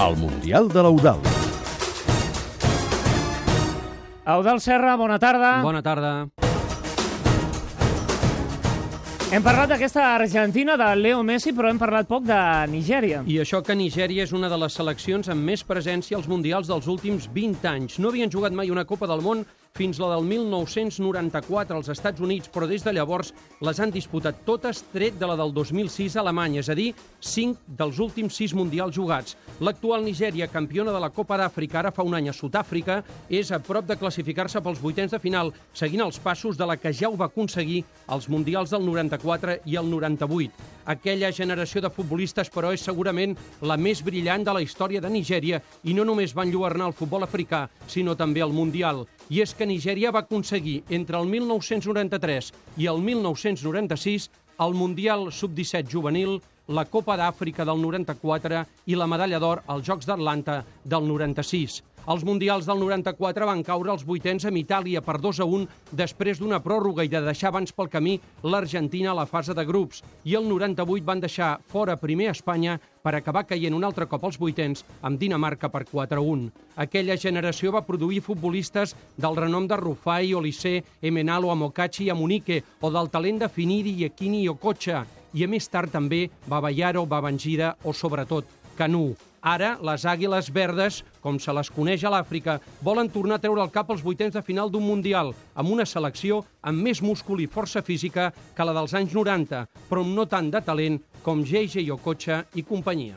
al Mundial de l'Eudal. Eudal Serra, bona tarda. Bona tarda. Hem parlat d'aquesta Argentina, de Leo Messi, però hem parlat poc de Nigèria. I això que Nigèria és una de les seleccions amb més presència als Mundials dels últims 20 anys. No havien jugat mai una Copa del Món fins la del 1994 als Estats Units, però des de llavors les han disputat totes, tret de la del 2006 a Alemanya, és a dir, 5 dels últims 6 mundials jugats. L'actual Nigèria, campiona de la Copa d'Àfrica ara fa un any a Sud-àfrica, és a prop de classificar-se pels vuitens de final, seguint els passos de la que ja ho va aconseguir als mundials del 94 i el 98. Aquella generació de futbolistes, però, és segurament la més brillant de la història de Nigèria i no només van lluernar el futbol africà, sinó també el Mundial. I és que Nigèria va aconseguir entre el 1993 i el 1996 el Mundial Sub-17 juvenil, la Copa d'Àfrica del 94 i la medalla d'or als Jocs d'Atlanta del 96. Els Mundials del 94 van caure als vuitens amb Itàlia per 2 a 1 després d'una pròrroga i de deixar abans pel camí l'Argentina a la fase de grups. I el 98 van deixar fora primer Espanya per acabar caient un altre cop als vuitens amb Dinamarca per 4 a 1. Aquella generació va produir futbolistes del renom de Rufai, Olissé, Emenalo, Amokachi i Amunique o del talent de Finidi, Iekini i Okocha i a més tard també Babayaro, Babangida o, sobretot, Canú. Ara, les àguiles verdes, com se les coneix a l'Àfrica, volen tornar a treure el cap als vuitens de final d'un Mundial, amb una selecció amb més múscul i força física que la dels anys 90, però amb no tant de talent com JJ Okocha i companyia.